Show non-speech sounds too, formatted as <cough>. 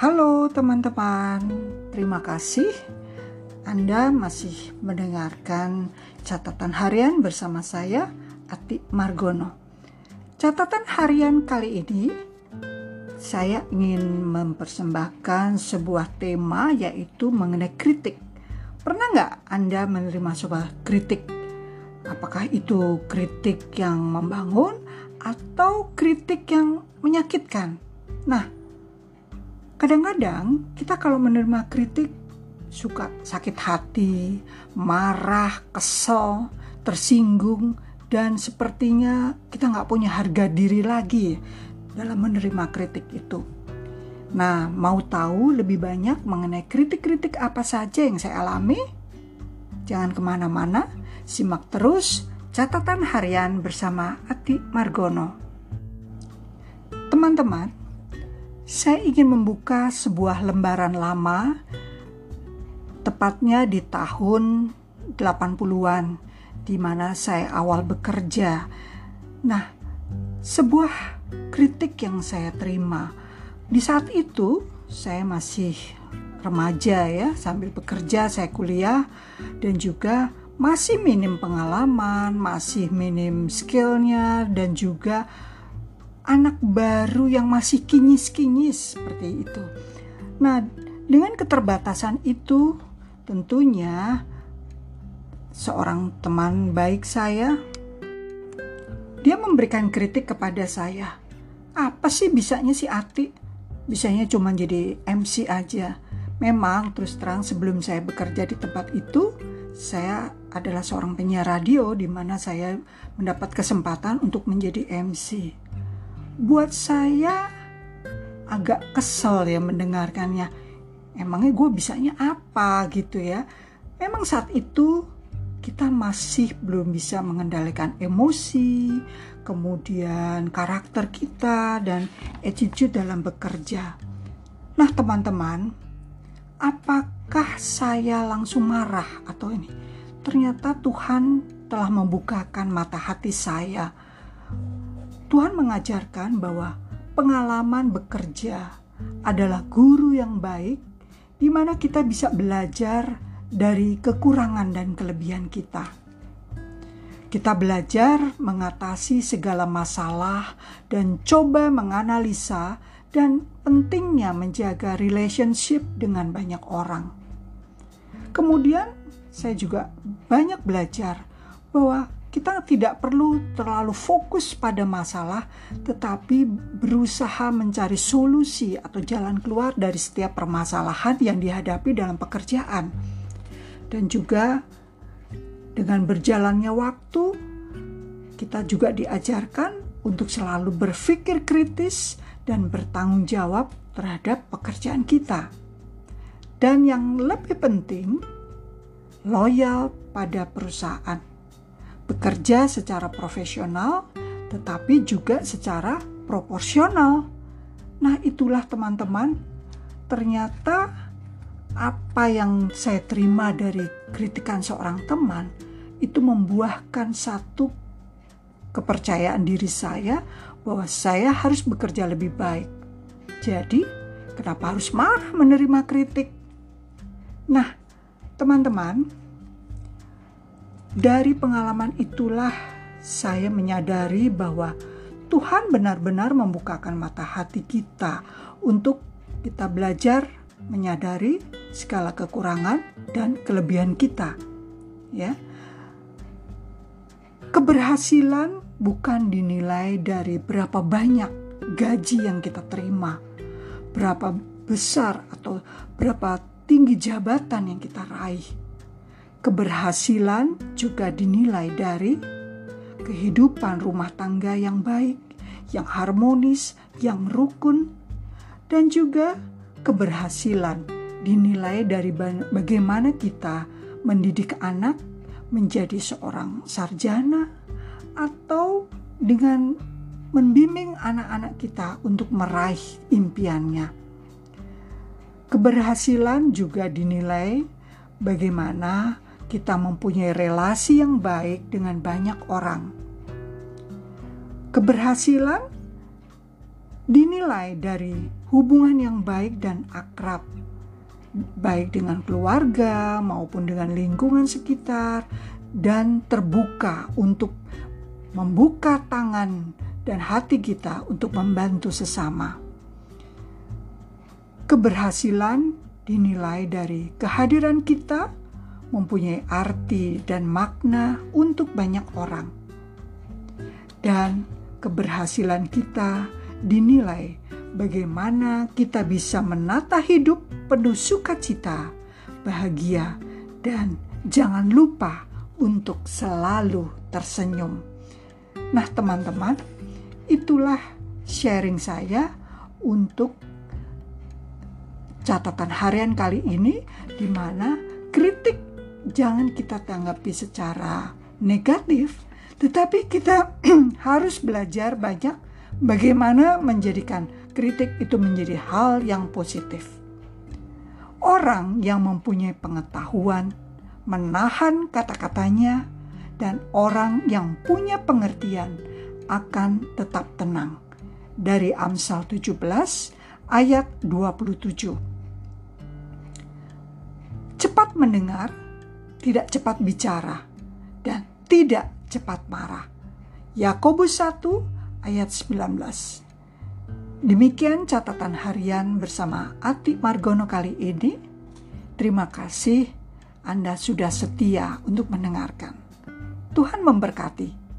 Halo teman-teman, terima kasih Anda masih mendengarkan catatan harian bersama saya, Ati Margono. Catatan harian kali ini, saya ingin mempersembahkan sebuah tema yaitu mengenai kritik. Pernah nggak Anda menerima sebuah kritik? Apakah itu kritik yang membangun atau kritik yang menyakitkan? Nah, Kadang-kadang kita kalau menerima kritik suka sakit hati, marah, kesel, tersinggung, dan sepertinya kita nggak punya harga diri lagi dalam menerima kritik itu. Nah, mau tahu lebih banyak mengenai kritik-kritik apa saja yang saya alami? Jangan ke mana-mana, simak terus catatan harian bersama Ati Margono. Teman-teman, saya ingin membuka sebuah lembaran lama, tepatnya di tahun 80-an, di mana saya awal bekerja. Nah, sebuah kritik yang saya terima. Di saat itu, saya masih remaja ya, sambil bekerja saya kuliah dan juga masih minim pengalaman, masih minim skillnya dan juga anak baru yang masih kinyis-kinyis seperti itu. Nah, dengan keterbatasan itu tentunya seorang teman baik saya dia memberikan kritik kepada saya. Apa sih bisanya si Ati? Bisanya cuma jadi MC aja. Memang terus terang sebelum saya bekerja di tempat itu, saya adalah seorang penyiar radio di mana saya mendapat kesempatan untuk menjadi MC buat saya agak kesel ya mendengarkannya. Emangnya gue bisanya apa gitu ya? Memang saat itu kita masih belum bisa mengendalikan emosi, kemudian karakter kita dan attitude dalam bekerja. Nah, teman-teman, apakah saya langsung marah atau ini? Ternyata Tuhan telah membukakan mata hati saya Tuhan mengajarkan bahwa pengalaman bekerja adalah guru yang baik di mana kita bisa belajar dari kekurangan dan kelebihan kita. Kita belajar mengatasi segala masalah dan coba menganalisa dan pentingnya menjaga relationship dengan banyak orang. Kemudian saya juga banyak belajar bahwa kita tidak perlu terlalu fokus pada masalah, tetapi berusaha mencari solusi atau jalan keluar dari setiap permasalahan yang dihadapi dalam pekerjaan, dan juga dengan berjalannya waktu, kita juga diajarkan untuk selalu berpikir kritis dan bertanggung jawab terhadap pekerjaan kita, dan yang lebih penting, loyal pada perusahaan bekerja secara profesional, tetapi juga secara proporsional. Nah, itulah teman-teman, ternyata apa yang saya terima dari kritikan seorang teman itu membuahkan satu kepercayaan diri saya bahwa saya harus bekerja lebih baik. Jadi, kenapa harus marah menerima kritik? Nah, teman-teman, dari pengalaman itulah saya menyadari bahwa Tuhan benar-benar membukakan mata hati kita untuk kita belajar menyadari segala kekurangan dan kelebihan kita. Ya. Keberhasilan bukan dinilai dari berapa banyak gaji yang kita terima, berapa besar atau berapa tinggi jabatan yang kita raih Keberhasilan juga dinilai dari kehidupan rumah tangga yang baik, yang harmonis, yang rukun, dan juga keberhasilan dinilai dari bagaimana kita mendidik anak menjadi seorang sarjana atau dengan membimbing anak-anak kita untuk meraih impiannya. Keberhasilan juga dinilai bagaimana kita mempunyai relasi yang baik dengan banyak orang. Keberhasilan dinilai dari hubungan yang baik dan akrab, baik dengan keluarga maupun dengan lingkungan sekitar, dan terbuka untuk membuka tangan dan hati kita untuk membantu sesama. Keberhasilan dinilai dari kehadiran kita mempunyai arti dan makna untuk banyak orang, dan keberhasilan kita dinilai bagaimana kita bisa menata hidup penuh sukacita, bahagia, dan jangan lupa untuk selalu tersenyum. Nah, teman-teman, itulah sharing saya untuk catatan harian kali ini di mana kritik jangan kita tanggapi secara negatif, tetapi kita <clears throat> harus belajar banyak bagaimana menjadikan kritik itu menjadi hal yang positif. Orang yang mempunyai pengetahuan menahan kata-katanya dan orang yang punya pengertian akan tetap tenang. Dari Amsal 17 ayat 27. Cepat mendengar, tidak cepat bicara, dan tidak cepat marah. Yakobus 1 ayat 19. Demikian catatan harian bersama Ati Margono kali ini. Terima kasih Anda sudah setia untuk mendengarkan. Tuhan memberkati.